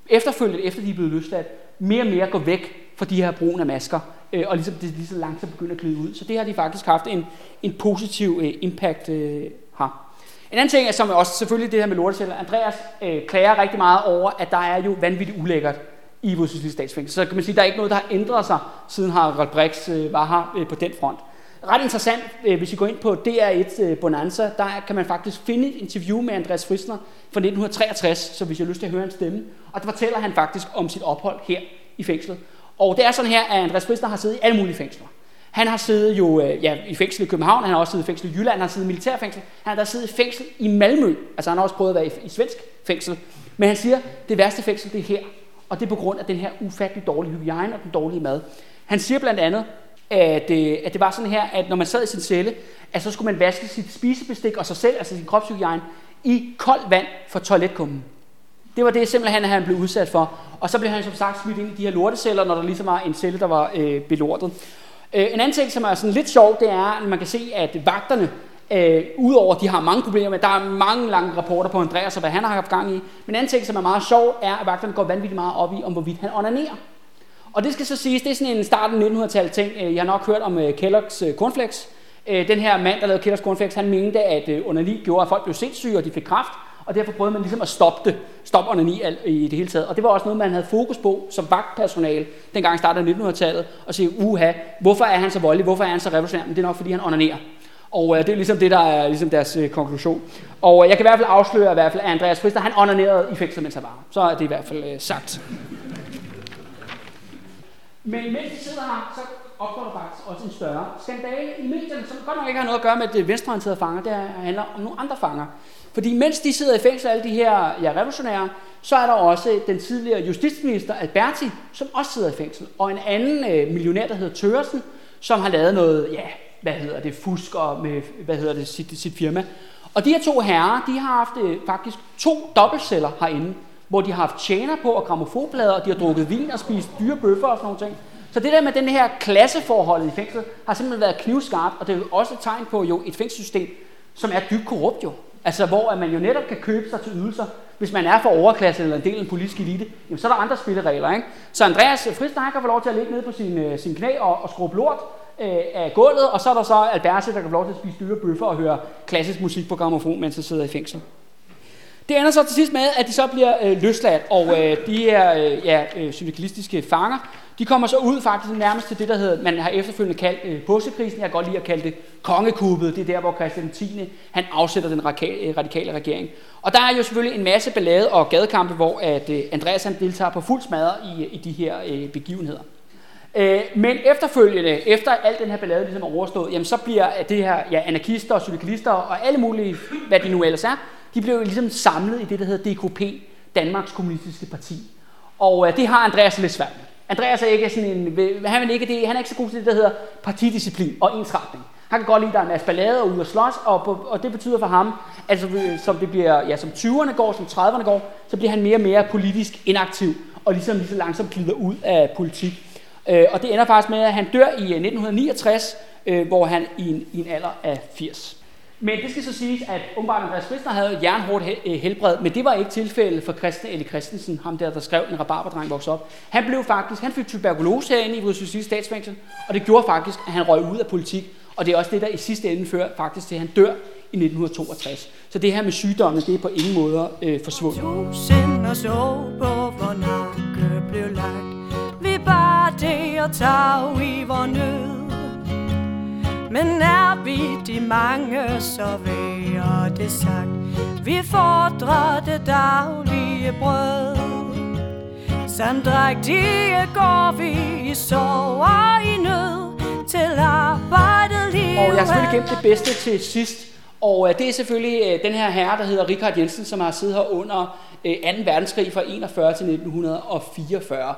efterfølgende, efter de er blevet løsladt, mere og mere går væk fra de her brugen af masker, øh, og ligesom det lige så langsomt begynder at glide ud. Så det har de faktisk haft en, en positiv øh, impact øh, her. En anden ting er som også selvfølgelig det her med lorteceller. Andreas øh, klager rigtig meget over, at der er jo vanvittigt ulækkert i vores statsfængsel. Så kan man sige, at der er ikke noget, der har ændret sig, siden Harald Brix øh, var her øh, på den front. Ret interessant, øh, hvis I går ind på DR1 øh, Bonanza, der kan man faktisk finde et interview med Andreas Frisner fra 1963, så hvis jeg har lyst til at høre hans stemme. Og der fortæller han faktisk om sit ophold her i fængslet. Og det er sådan her, at Andreas Frisner har siddet i alle mulige fængsler. Han har siddet jo øh, ja, i fængsel i København, han har også siddet i fængsel i Jylland, han har siddet i militærfængsel, han har da siddet i fængsel i Malmø, altså han har også prøvet at være i, i svensk fængsel. Men han siger, det værste fængsel det er her, og det er på grund af den her ufattelig dårlige hygiejne og den dårlige mad. Han siger blandt andet, at, øh, at det var sådan her, at når man sad i sin celle, at så skulle man vaske sit spisebestik og sig selv, altså sin kropshygiejne, i koldt vand for toiletkummen. Det var det simpelthen, han blev udsat for. Og så blev han som sagt smidt ind i de her lorteceller, når der ligesom var en celle, der var øh, belortet. Øh, en anden ting, som er sådan lidt sjov, det er, at man kan se, at vagterne, øh, udover at de har mange problemer med, der er mange lange rapporter på Andreas og hvad han har haft gang i. Men en anden ting, som er meget sjov, er, at vagterne går vanvittigt meget op i, om hvorvidt han onanerer. Og det skal så siges, det er sådan en start af 1900-tallet ting. Øh, jeg har nok hørt om uh, Kellogg's uh, Cornflakes. Den her mand, der lavede Kellogg's Cornflakes, han mente, at underlig gjorde, at folk blev sindssyge, og de fik kraft. Og derfor prøvede man ligesom at stoppe det, stoppe onani i det hele taget. Og det var også noget, man havde fokus på som vagtpersonale, dengang i starten af 1900-tallet, og sige, uha, hvorfor er han så voldelig, hvorfor er han så revolutionær? Men det er nok, fordi han onanerer. Og øh, det er ligesom det, der er ligesom deres øh, konklusion. Og øh, jeg kan i hvert fald afsløre, i hvert fald, at Andreas Frister, han onanerede i fængslet, mens han var. Så er det i hvert fald øh, sagt. Men mens de sidder her, så opstår der faktisk også en større skandale i medierne, som godt nok ikke har noget at gøre med det venstreorienterede fanger, det handler om nogle andre fanger. Fordi mens de sidder i fængsel, alle de her ja, revolutionære, så er der også den tidligere justitsminister Alberti, som også sidder i fængsel. Og en anden øh, millionær, der hedder Tøresen, som har lavet noget, ja, hvad hedder det, fusk og med, hvad hedder det, sit, sit firma. Og de her to herrer, de har haft øh, faktisk to dobbeltceller herinde, hvor de har haft tjener på og gramofonplader, og de har drukket vin og spist dyre bøffer og sådan nogle ting. Så det der med den her klasseforhold i fængslet, har simpelthen været knivskarpt, og det er jo også et tegn på jo et fængselssystem, som er dybt korrupt jo. Altså hvor at man jo netop kan købe sig til ydelser. Hvis man er for overklasse eller en del af en politisk elite, jamen, så er der andre spilleregler. Ikke? Så Andreas Fristein kan få lov til at ligge nede på sin, øh, sin knæ og, og skrubbe lort øh, af gulvet, og så er der så Alberse, der kan få lov til at spise dyre bøffer og høre klassisk musik på gramofon, mens han sidder i fængsel. Det ender så til sidst med, at de så bliver øh, løsladt, og øh, de her øh, ja, øh, syndikalistiske fanger, de kommer så ud faktisk nærmest til det, der hedder, man har efterfølgende kaldt øh, påskekrisen. Jeg kan godt lide at kalde det kongekuppet. Det er der, hvor Christian 10. han afsætter den radikale, øh, radikale regering. Og der er jo selvfølgelig en masse ballade og gadekampe, hvor at, øh, Andreas han deltager på fuld smadre i, øh, i de her øh, begivenheder. Øh, men efterfølgende, efter al den her ballade ligesom er overstået, jamen så bliver øh, det her ja, anarkister og cyklister og alle mulige, hvad de nu ellers er, de blev ligesom samlet i det, der hedder DKP, Danmarks Kommunistiske Parti. Og øh, det har Andreas lidt svært med. Andreas er ikke sådan en, han, vil ikke det, han er ikke så god til det, der hedder partidisciplin og ensretning. Han kan godt lide, at der er en masse ballade og ude og slås, og, og det betyder for ham, at som, det bliver, ja, som 20'erne går, som 30'erne går, så bliver han mere og mere politisk inaktiv, og ligesom lige så langsomt glider ud af politik. Øh, og det ender faktisk med, at han dør i øh, 1969, øh, hvor han i en, i en alder af 80. Men det skal så siges, at åbenbart Andreas Christner havde jernhårdt øh, helbred, men det var ikke tilfældet for Christian Eli Christensen, ham der, der skrev en rabarberdreng voksede op. Han blev faktisk, han fik tuberkulose herinde i vores statsfængsel, og det gjorde faktisk, at han røg ud af politik, og det er også det, der i sidste ende fører faktisk til, at han dør i 1962. Så det her med sygdommen, det er på ingen måde øh, forsvundet. Tusind og så på, hvor blev lagt. Vi bare det og tag i vor nød. Men er vi de mange, så værer det sagt Vi fordrer det daglige brød Samdrægtige går vi i sorg og i nød Til arbejdet Og jeg har selvfølgelig gemt det bedste til sidst og øh, det er selvfølgelig øh, den her herre, der hedder Richard Jensen, som har siddet her under øh, 2. verdenskrig fra 41 til 1944.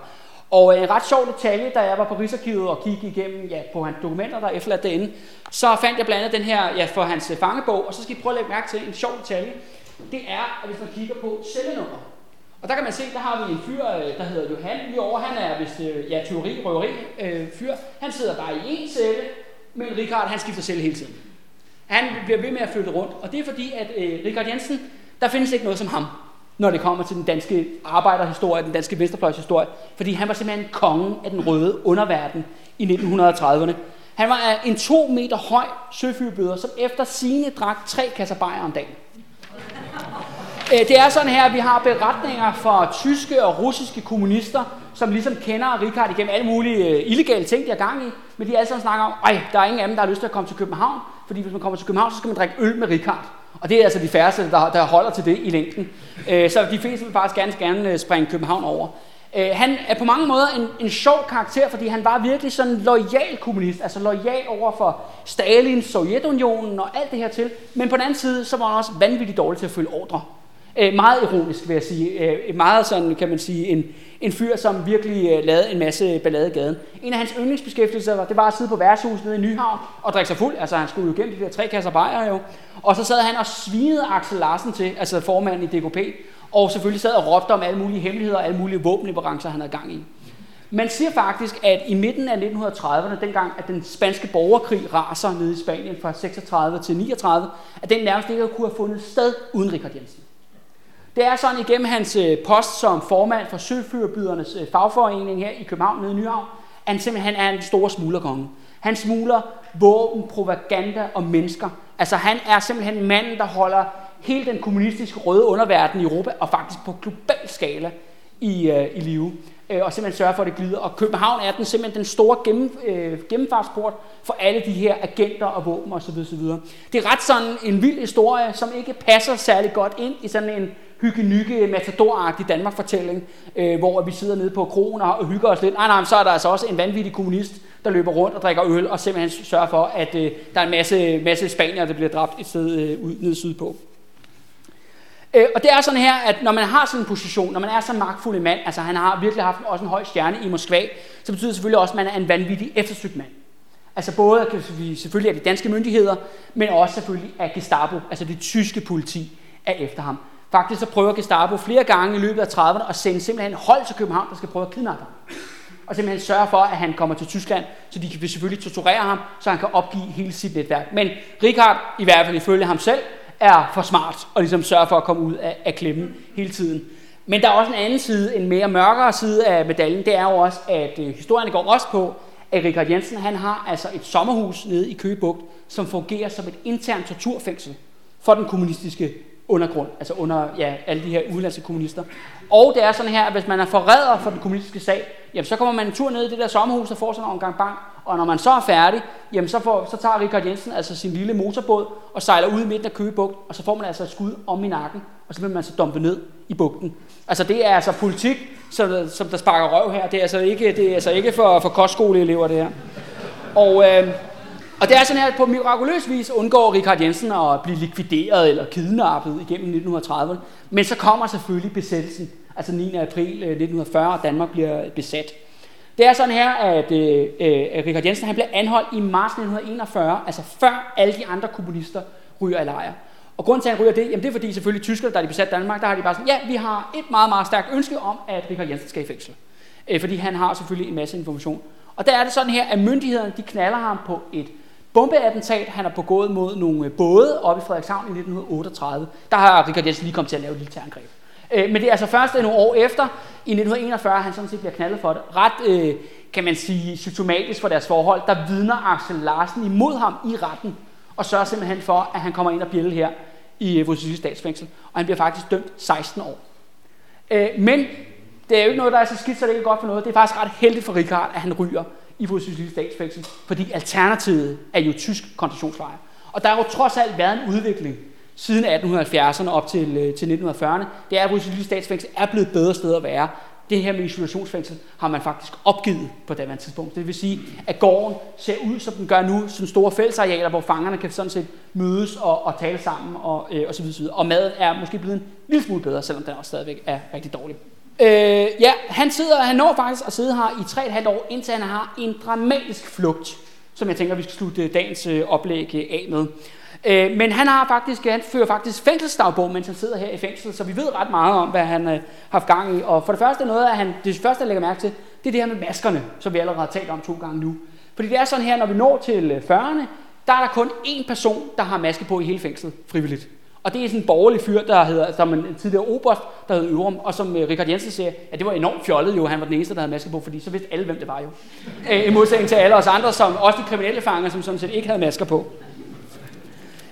Og øh, en ret sjov detalje, da jeg var på Rigsarkivet og kiggede igennem ja, på hans dokumenter, der er efterladt derinde, så fandt jeg blandt andet den her ja, for hans øh, fangebog, og så skal I prøve at lægge mærke til en sjov detalje. Det er, at hvis man kigger på cellenummer, Og der kan man se, der har vi en fyr, øh, der hedder Johan lige over. Han er vist ja, teori, røveri øh, fyr. Han sidder bare i én celle, men Richard han skifter celle hele tiden. Han bliver ved med at flytte rundt, og det er fordi, at øh, Richard Jensen, der findes ikke noget som ham, når det kommer til den danske arbejderhistorie, den danske venstrefløjshistorie, fordi han var simpelthen kongen af den røde underverden i 1930'erne. Han var en to meter høj søfyrbøder, som efter sine drak tre kasser bajer om dagen. Øh, det er sådan her, at vi har beretninger fra tyske og russiske kommunister, som ligesom kender Richard igennem alle mulige øh, illegale ting, de har gang i, men de alle sammen snakker om, at der er ingen af dem, der har lyst til at komme til København, fordi hvis man kommer til København, så skal man drikke øl med Richard. Og det er altså de færreste, der, der holder til det i længden. Øh, så de fleste vil faktisk gerne, gerne øh, springe København over. Øh, han er på mange måder en, en sjov karakter, fordi han var virkelig sådan en lojal kommunist, altså lojal over for Stalin, Sovjetunionen og alt det her til. Men på den anden side, så var han også vanvittigt dårlig til at følge ordre. Øh, meget ironisk, vil jeg sige. Øh, meget sådan, kan man sige, en, en fyr, som virkelig øh, lavede en masse ballade i gaden. En af hans yndlingsbeskæftigelser var, det var at sidde på værtshuset nede i Nyhavn og drikke sig fuld. Altså, han skulle jo gennem de der tre kasser bajer jo. Og så sad han og svinede Axel Larsen til, altså formanden i DKP, og selvfølgelig sad og råbte om alle mulige hemmeligheder og alle mulige våbenleverancer, han havde gang i. Man siger faktisk, at i midten af 1930'erne, dengang at den spanske borgerkrig raser nede i Spanien fra 36 til 39, at den nærmest ikke kunne have fundet sted uden Richard Jensen. Det er sådan igennem hans øh, post som formand for Søfyrbydernes øh, fagforening her i København nede i Nyhavn, at han simpelthen er en stor smuglerkonge. Han smugler våben, propaganda og mennesker. Altså han er simpelthen manden, der holder hele den kommunistiske røde underverden i Europa, og faktisk på global skala i, øh, i live øh, og simpelthen sørge for, at det glider. Og København er den simpelthen den store gennem, øh, gennemfartsport for alle de her agenter og våben osv. osv. Det er ret sådan en vild historie, som ikke passer særlig godt ind i sådan en hygge-nygge, matadoragtig Danmark-fortælling, øh, hvor vi sidder nede på kronen og hygger os lidt. Nej, nej, så er der altså også en vanvittig kommunist, der løber rundt og drikker øl og simpelthen sørger for, at øh, der er en masse, masse spanier, der bliver dræbt et sted øh, ud, nede sydpå. Øh, og det er sådan her, at når man har sådan en position, når man er så magtfuld en mand, altså han har virkelig haft også en høj stjerne i Moskva, så betyder det selvfølgelig også, at man er en vanvittig eftersøgt mand. Altså både selvfølgelig af de danske myndigheder, men også selvfølgelig af Gestapo, altså det tyske politi, er efter ham. Faktisk så prøver Gestapo flere gange i løbet af 30'erne at sende simpelthen hold til København, der skal prøve at kidnappe ham. Og simpelthen sørge for, at han kommer til Tyskland, så de kan selvfølgelig torturere ham, så han kan opgive hele sit netværk. Men Richard, i hvert fald ifølge ham selv, er for smart og ligesom sørger for at komme ud af, af klemmen hele tiden. Men der er også en anden side, en mere mørkere side af medaljen, det er jo også, at øh, historien går også på, at Richard Jensen han har altså et sommerhus nede i Køgebugt, som fungerer som et internt torturfængsel for den kommunistiske undergrund, altså under ja, alle de her udenlandske kommunister. Og det er sådan her, at hvis man er forræder for den kommunistiske sag, jamen så kommer man en tur ned i det der sommerhus og får sådan en gang bang, og når man så er færdig, jamen så, får, så tager Richard Jensen altså sin lille motorbåd og sejler ud i midten af Køgebugt, og så får man altså et skud om i nakken, og så bliver man så dumpet ned i bugten. Altså det er altså politik, som, som der sparker røv her. Det er altså ikke, det er altså ikke for, for kostskoleelever det her. Og, øh, og det er sådan her, at på mirakuløs vis undgår Richard Jensen at blive likvideret eller kidnappet igennem 1930'erne. Men så kommer selvfølgelig besættelsen, altså 9. april øh, 1940, og Danmark bliver besat. Det er sådan her, at øh, øh, Richard Jensen han bliver anholdt i marts 1941, altså før alle de andre kommunister ryger i lejr. Og grunden til, at han ryger det, jamen det er fordi selvfølgelig tyskerne, der er de besat Danmark, der har de bare sådan, ja, vi har et meget, meget stærkt ønske om, at Richard Jensen skal i fængsel. Øh, fordi han har selvfølgelig en masse information. Og der er det sådan her, at myndighederne de knaller ham på et bombeattentat, han har begået mod nogle øh, både oppe i Frederikshavn i 1938. Der har Richard Jensen lige kommet til at lave et lille terrorangreb. Øh, men det er altså først øh, nogle år efter, i 1941, han sådan set bliver knaldet for det. Ret, øh, kan man sige, symptomatisk for deres forhold, der vidner Axel Larsen imod ham i retten, og sørger simpelthen for, at han kommer ind og bjælle her i øh, Vossyssel statsfængsel, og han bliver faktisk dømt 16 år. men det er jo ikke noget, der er så skidt, så det er godt for noget. Det er faktisk ret heldigt for Richard, at han ryger i Vossyssel statsfængsel, fordi alternativet er jo tysk koncentrationslejr. Og der har jo trods alt været en udvikling siden 1870'erne op til, øh, til 1940'erne, det er, at Rysselig statsfængsel er blevet et bedre sted at være. Det her med isolationsfængsel har man faktisk opgivet på det tidspunkt. Det vil sige, at gården ser ud, som den gør nu, som store fællesarealer, hvor fangerne kan sådan set mødes og, og tale sammen og, øh, og så videre. Og maden er måske blevet en lille smule bedre, selvom den også stadigvæk er rigtig dårlig. Øh, ja, han, sidder, han når faktisk at sidde her i 3,5 år, indtil han har en dramatisk flugt, som jeg tænker, vi skal slutte øh, dagens øh, oplæg øh, af med. Øh, men han har faktisk, øh, han fører faktisk fængselsdagbog, mens han sidder her i fængsel, så vi ved ret meget om, hvad han har øh, haft gang i. Og for det første noget, at han, det første, jeg lægger mærke til, det er det her med maskerne, som vi allerede har talt om to gange nu. Fordi det er sådan her, når vi når til 40'erne, der er der kun én person, der har maske på i hele fængslet, frivilligt. Og det er sådan en borgerlig fyr, der hedder, som en tidligere oberst, der hedder Ørum, og som øh, Richard Jensen siger, at det var enormt fjollet jo, han var den eneste, der havde maske på, fordi så vidste alle, hvem det var jo. Uh, I modsætning til alle os andre, som også de kriminelle fanger, som sådan set ikke havde masker på. Uh,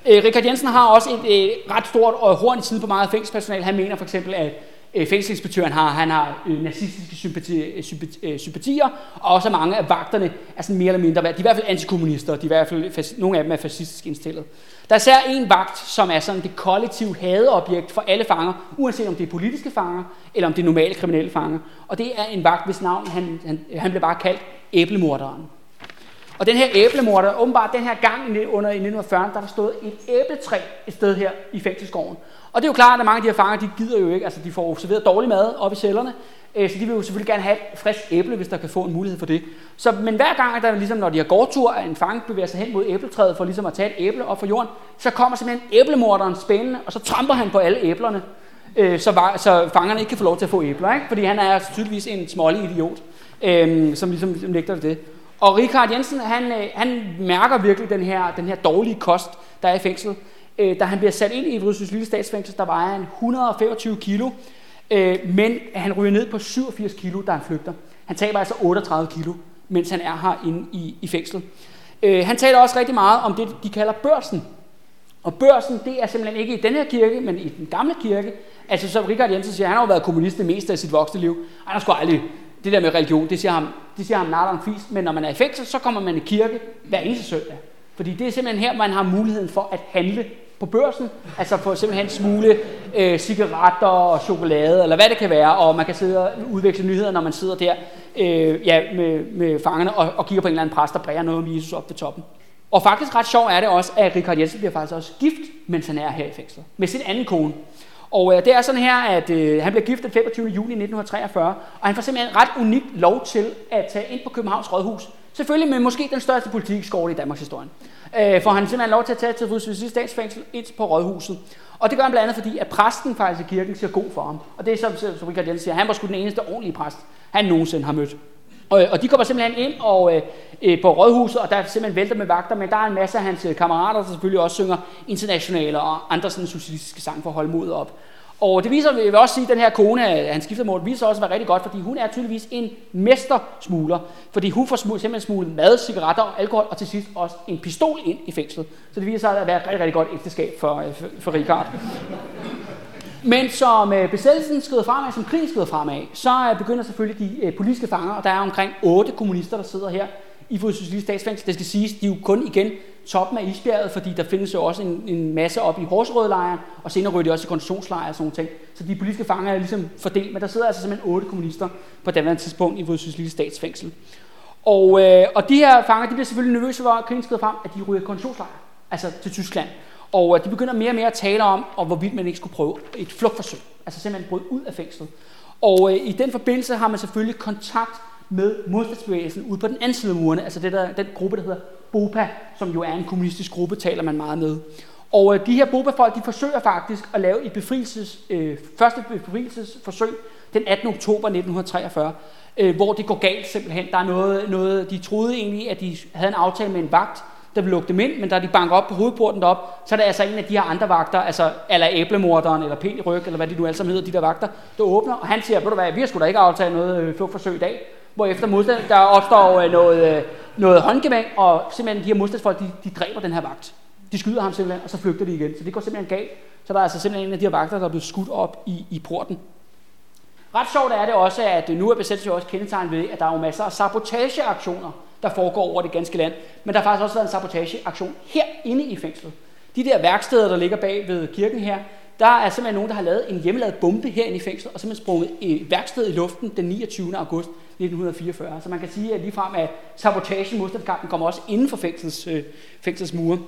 Richard Jensen har også et uh, ret stort og horn i siden på meget fængselspersonale. Han mener for eksempel, at uh, fængselsinspektøren har, han har øh, nazistiske sympati, øh, sympati, øh, sympatier, og også mange af vagterne er sådan mere eller mindre, de er i hvert fald antikommunister, de er i hvert fald, nogle af dem er fascistisk indstillet. Der er især en vagt, som er sådan det kollektive hadeobjekt for alle fanger, uanset om det er politiske fanger, eller om det er normale kriminelle fanger. Og det er en vagt, hvis navn han, han, han bliver bare kaldt æblemorderen. Og den her æblemorder, åbenbart den her gang under i 1940, der er der stået et æbletræ et sted her i fængselsgården. Og det er jo klart, at mange af de her fanger, de gider jo ikke, altså de får serveret dårlig mad op i cellerne, øh, så de vil jo selvfølgelig gerne have et frisk æble, hvis der kan få en mulighed for det. Så, men hver gang, der ligesom, når de har gårdtur, at en fange bevæger sig hen mod æbletræet for ligesom at tage et æble op fra jorden, så kommer simpelthen æblemorderen spændende, og så tramper han på alle æblerne, øh, så, var, så fangerne ikke kan få lov til at få æbler, ikke? fordi han er tydeligvis en smålig idiot, øh, som ligesom, ligesom nægter det. Og Richard Jensen, han, øh, han mærker virkelig den her, den her dårlige kost, der er i fængslet. Øh, da han bliver sat ind i Vrydsyds lille statsfængsel, der vejer han 125 kilo, Øh, men han ryger ned på 87 kilo, da han flygter. Han taber altså 38 kilo, mens han er her inde i, i fængslet. Øh, han taler også rigtig meget om det, de kalder børsen. Og børsen, det er simpelthen ikke i den her kirke, men i den gamle kirke. Altså som Richard Jensen siger, han har jo været kommunist det meste af sit voksne liv. Han har sgu aldrig, det der med religion, det siger ham, det siger ham natteren fis. Men når man er i fængsel, så kommer man i kirke hver eneste søndag. Fordi det er simpelthen her, man har muligheden for at handle på børsen, altså få simpelthen smule øh, cigaretter og chokolade, eller hvad det kan være, og man kan sidde og udveksle nyheder, når man sidder der øh, ja, med, med fangerne og, og kigger på en eller anden præst, der bræger noget om Jesus op ved toppen. Og faktisk ret sjovt er det også, at Richard Jensen bliver faktisk også gift, mens han er her i fængslet, med sin anden kone. Og øh, det er sådan her, at øh, han bliver gift den 25. juni 1943, og han får simpelthen ret unikt lov til at tage ind på Københavns Rådhus. Selvfølgelig med måske den største politikskole i Danmarks historie øh, for han simpelthen lov til at tage til Fysisk statsfængsel ind på rådhuset. Og det gør han blandt andet, fordi at præsten faktisk i kirken siger god for ham. Og det er som, som Richard Jensen siger, han var sgu den eneste ordentlige præst, han nogensinde har mødt. Og, øh, og de kommer simpelthen ind og, øh, øh på rådhuset, og der er simpelthen vælter med vagter, men der er en masse af hans øh, kammerater, der selvfølgelig også synger internationale og andre sådan socialistiske sang for at holde modet op. Og det viser, jeg vil også sige, at den her kone, han skifter mål, viser også at være rigtig godt, fordi hun er tydeligvis en mestersmugler. Fordi hun får simpelthen smuglet mad, cigaretter og alkohol, og til sidst også en pistol ind i fængslet. Så det viser sig at være et rigtig, rigtig godt ægteskab for, for, for Richard. Men som øh, besættelsen skrider fremad, som krigen skrider fremad, så øh, begynder selvfølgelig de øh, politiske fanger, og der er omkring otte kommunister, der sidder her i Socialistisk Statsfængsel. Det skal siges, de er jo kun igen toppen af isbjerget, fordi der findes jo også en, en masse op i Horsrødlejren, og senere ryger de også i koncentrationslejre og sådan noget. Så de politiske fanger er ligesom fordelt, men der sidder altså simpelthen otte kommunister på daværende tidspunkt i Socialistisk Statsfængsel. Og, øh, og de her fanger, de bliver selvfølgelig nervøse for, at krigen skrider frem, at de ryger i koncentrationslejre, altså til Tyskland. Og øh, de begynder mere og mere at tale om, og hvorvidt man ikke skulle prøve et flugtforsøg, altså simpelthen bryde ud af fængslet. Og øh, i den forbindelse har man selvfølgelig kontakt med modstandsbevægelsen ude på den anden side af murene, altså det der, den gruppe, der hedder BOPA, som jo er en kommunistisk gruppe, taler man meget med. Og øh, de her BOPA-folk, de forsøger faktisk at lave et befrielses, øh, første befrielsesforsøg den 18. oktober 1943, øh, hvor det går galt simpelthen. Der er noget, noget, de troede egentlig, at de havde en aftale med en vagt, der vil lukke dem ind, men da de banker op på hovedporten derop, så er det altså en af de her andre vagter, altså eller æblemorderen, eller pæn i ryg, eller hvad de nu alle sammen hedder, de der vagter, der åbner, og han siger, ved du hvad, vi har sgu da ikke aftalt noget øh, forsøg i dag, hvor efter modstand, der opstår øh, noget, øh, noget håndgevang, og simpelthen de her modstandsfolk, de, de dræber den her vagt. De skyder ham simpelthen, og så flygter de igen. Så det går simpelthen galt. Så der er altså simpelthen en af de her vagter, der er blevet skudt op i, i porten. Ret sjovt er det også, at nu er besættelsen også kendetegnet ved, at der er jo masser af sabotageaktioner, der foregår over det ganske land. Men der har faktisk også været en sabotageaktion herinde i fængslet. De der værksteder, der ligger bag ved kirken her, der er simpelthen nogen, der har lavet en hjemmelavet bombe herinde i fængslet, og simpelthen sprunget et værksted i luften den 29. august 1944. Så man kan sige, at ligefrem at sabotagen, modstandskampen, kommer også inden for fængsels, øh, fængsels mure.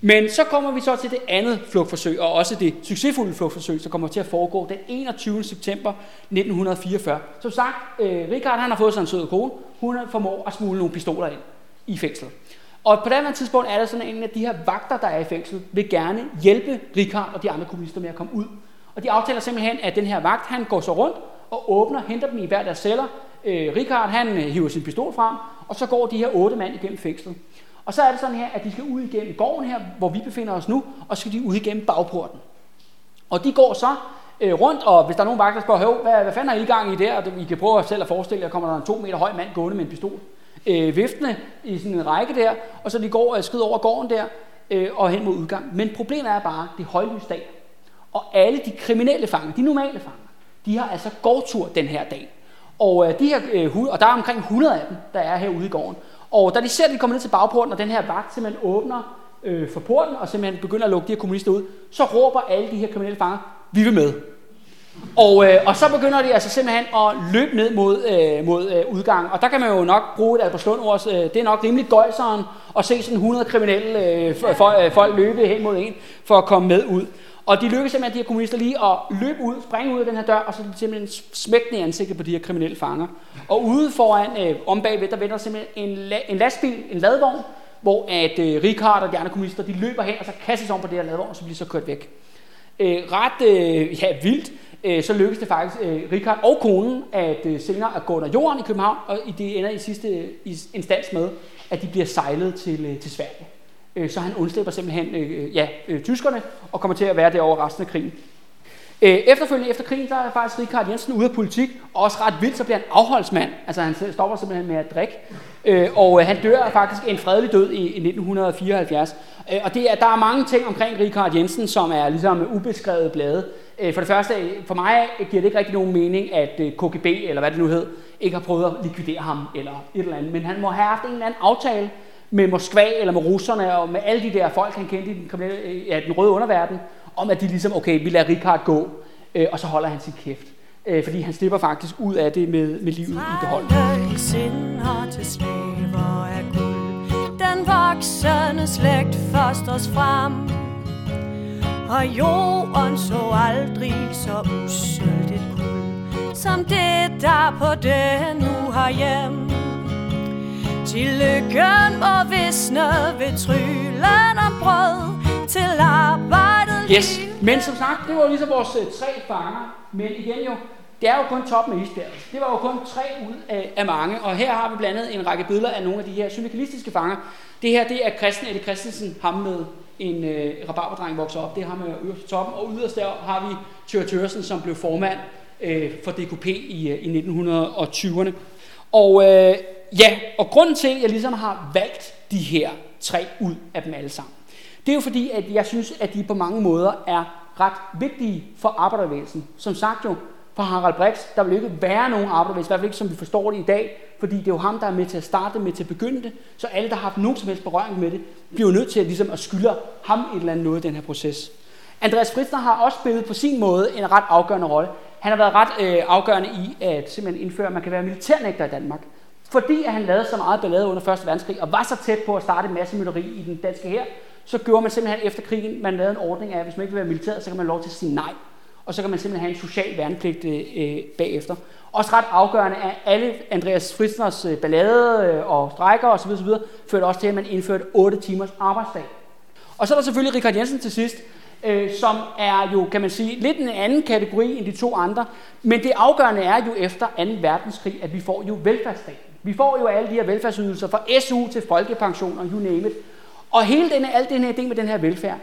Men så kommer vi så til det andet flugtforsøg, og også det succesfulde flugtforsøg, som kommer til at foregå den 21. september 1944. Som sagt, øh, Richard han har fået sig en sød kone. Hun formår at smule nogle pistoler ind i fængslet. Og på det tidspunkt er der sådan en af de her vagter, der er i fængsel, vil gerne hjælpe Richard og de andre kommunister med at komme ud. Og de aftaler simpelthen, at den her vagt, han går så rundt og åbner, henter dem i hver deres celler. Øh, Richard, han øh, hiver sin pistol frem, og så går de her otte mand igennem fængslet. Og så er det sådan her, at de skal ud igennem gården her, hvor vi befinder os nu, og så skal de ud igennem bagporten. Og de går så øh, rundt, og hvis der er nogen vagter, der spørger, hvad, hvad fanden er I gang i der? Og I kan prøve selv at forestille jer, kommer der en to meter høj mand gående med en pistol. Øh, viftende i sådan en række der, og så de går og skrider over gården der, øh, og hen mod udgang. Men problemet er bare, det er højlysdag. Og alle de kriminelle fanger, de normale fanger, de har altså gårdtur den her dag. Og, øh, de her, øh, og der er omkring 100 af dem, der er herude i gården. Og da de ser, at de kommer ned til bagporten, og den her vagt simpelthen åbner øh, for porten, og simpelthen begynder at lukke de her kommunister ud, så råber alle de her kriminelle fanger, vi vil med. Og, øh, og så begynder de altså simpelthen at løbe ned mod, øh, mod øh, udgangen. Og der kan man jo nok bruge et Albertslund ord. Øh, det er nok rimelig gøjseren at se sådan 100 kriminelle øh, for, øh, folk løbe hen mod en for at komme med ud. Og de lykkes simpelthen, de her kommunister, lige at løbe ud, springe ud af den her dør, og så simpelthen smække den i ansigtet på de her kriminelle fanger. Og ude foran, øh, om bagved, der venter simpelthen en, la- en lastbil, en ladvogn, hvor at øh, Richard og de andre kommunister, de løber hen, og så kastes om på det her ladvogn, og så bliver så kørt væk. Øh, ret øh, ja, vildt, øh, så lykkes det faktisk øh, Richard og konen at øh, senere at gå under jorden i København, og det ender i sidste i instans med, at de bliver sejlet til, øh, til Sverige. Øh, så han undslipper simpelthen øh, øh ja, øh, tyskerne og kommer til at være over resten af krigen. Øh, efterfølgende efter krigen, der er faktisk Richard Jensen ude af politik, og også ret vildt, så bliver han afholdsmand. Altså han stopper simpelthen med at drikke, øh, og øh, han dør faktisk en fredelig død i, i 1974. Øh, og det er, der er mange ting omkring Richard Jensen, som er ligesom ubeskrevet blade. Øh, for det første, for mig giver det ikke rigtig nogen mening, at øh, KGB, eller hvad det nu hed, ikke har prøvet at likvidere ham, eller et eller andet. Men han må have haft en eller anden aftale med Moskva, eller med russerne, og med alle de der folk, han kendte i den, ja, den røde underverden, om at de ligesom, okay, vi lader Richard gå, øh, og så holder han sin kæft. Øh, fordi han slipper faktisk ud af det med, med livet i behold. den voksende slægt fosters frem. Og jorden så aldrig så usølt et kul, som det der på den nu har hjem. Til lykken må visne ved tryllen om brød, til arbejde Yes, men som sagt, det var ligesom vores øh, tre fanger, men igen jo, det er jo kun toppen af isbjerget. Det var jo kun tre ud af, af mange, og her har vi blandt andet en række billeder af nogle af de her syndikalistiske fanger. Det her, det er Christian Eddie Christensen, ham med en øh, rabarberdreng vokser op. Det er ham med øverst på toppen, og yderst der har vi Thyre Tørsen, som blev formand øh, for DKP i, øh, i 1920'erne. Og øh, ja, og grunden til, at jeg ligesom har valgt de her tre ud af dem alle sammen, det er jo fordi, at jeg synes, at de på mange måder er ret vigtige for arbejderbevægelsen. Som sagt jo, for Harald Brix, der vil ikke være nogen arbejderbevægelse, i hvert fald ikke som vi forstår det i dag, fordi det er jo ham, der er med til at starte, med til at begynde det. Så alle, der har haft nogen som helst berøring med det, bliver jo nødt til at, ligesom, at skylde ham et eller andet noget i den her proces. Andreas Fritzner har også spillet på sin måde en ret afgørende rolle. Han har været ret øh, afgørende i at simpelthen indføre, at man kan være militærnægter i Danmark. Fordi at han lavede så meget ballade under 1. verdenskrig, og var så tæt på at starte massemytteri i den danske her, så gjorde man simpelthen efter krigen, man lavede en ordning af, at hvis man ikke vil være militær, så kan man lov til at sige nej. Og så kan man simpelthen have en social værnepligt øh, øh bagefter. Også ret afgørende er alle Andreas Fritzners øh, ballade øh, og strækker osv. osv. førte også til, at man indførte 8 timers arbejdsdag. Og så er der selvfølgelig Richard Jensen til sidst, øh, som er jo, kan man sige, lidt en anden kategori end de to andre. Men det afgørende er jo efter 2. verdenskrig, at vi får jo velfærdsstaten. Vi får jo alle de her velfærdsydelser fra SU til folkepension og you name it. Og hele denne, alt den her idé med den her velfærd,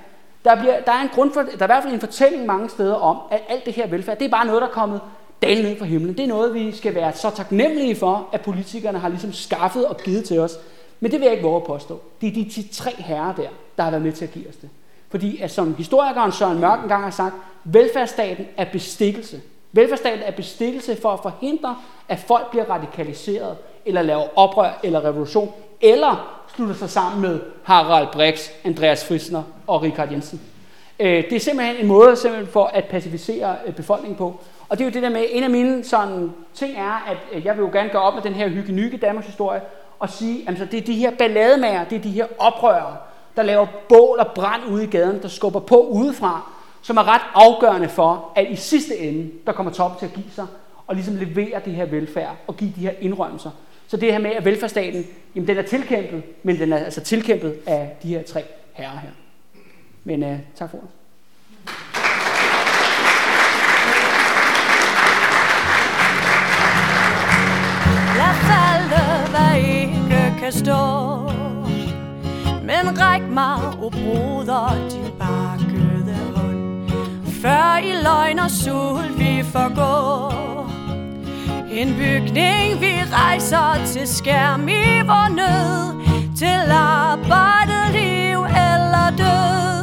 der, bliver, der, er en grund for, der er i hvert fald en fortælling mange steder om, at alt det her velfærd, det er bare noget, der er kommet dalen ned fra himlen. Det er noget, vi skal være så taknemmelige for, at politikerne har ligesom skaffet og givet til os. Men det vil jeg ikke våge at påstå. Det er de, de tre herrer der, der har været med til at give os det. Fordi at som historikeren Søren Mørk engang har sagt, velfærdsstaten er bestikkelse. Velfærdsstaten er bestikkelse for at forhindre, at folk bliver radikaliseret, eller laver oprør eller revolution, eller slutter sig sammen med Harald Brix, Andreas Frisner og Richard Jensen. Øh, det er simpelthen en måde simpelthen for at pacificere øh, befolkningen på. Og det er jo det der med, en af mine sådan, ting er, at øh, jeg vil jo gerne gå op med den her hygge Danmarks historie, og sige, at det er de her ballademager, det er de her oprørere, der laver bål og brand ude i gaden, der skubber på udefra, som er ret afgørende for, at i sidste ende, der kommer toppen til at give sig, og ligesom levere det her velfærd, og give de her indrømmelser, så det her med, at velfærdsstaten, jamen den er tilkæmpet, men den er altså tilkæmpet af de her tre herrer her. Men uh, tak for det. Falde, hvad ikke kan stå Men ræk mig, o broder, din bakkede hånd Før i løgn og sul vi forgår en bygning, vi rejser til skærm i vor nød Til arbejde, liv eller død.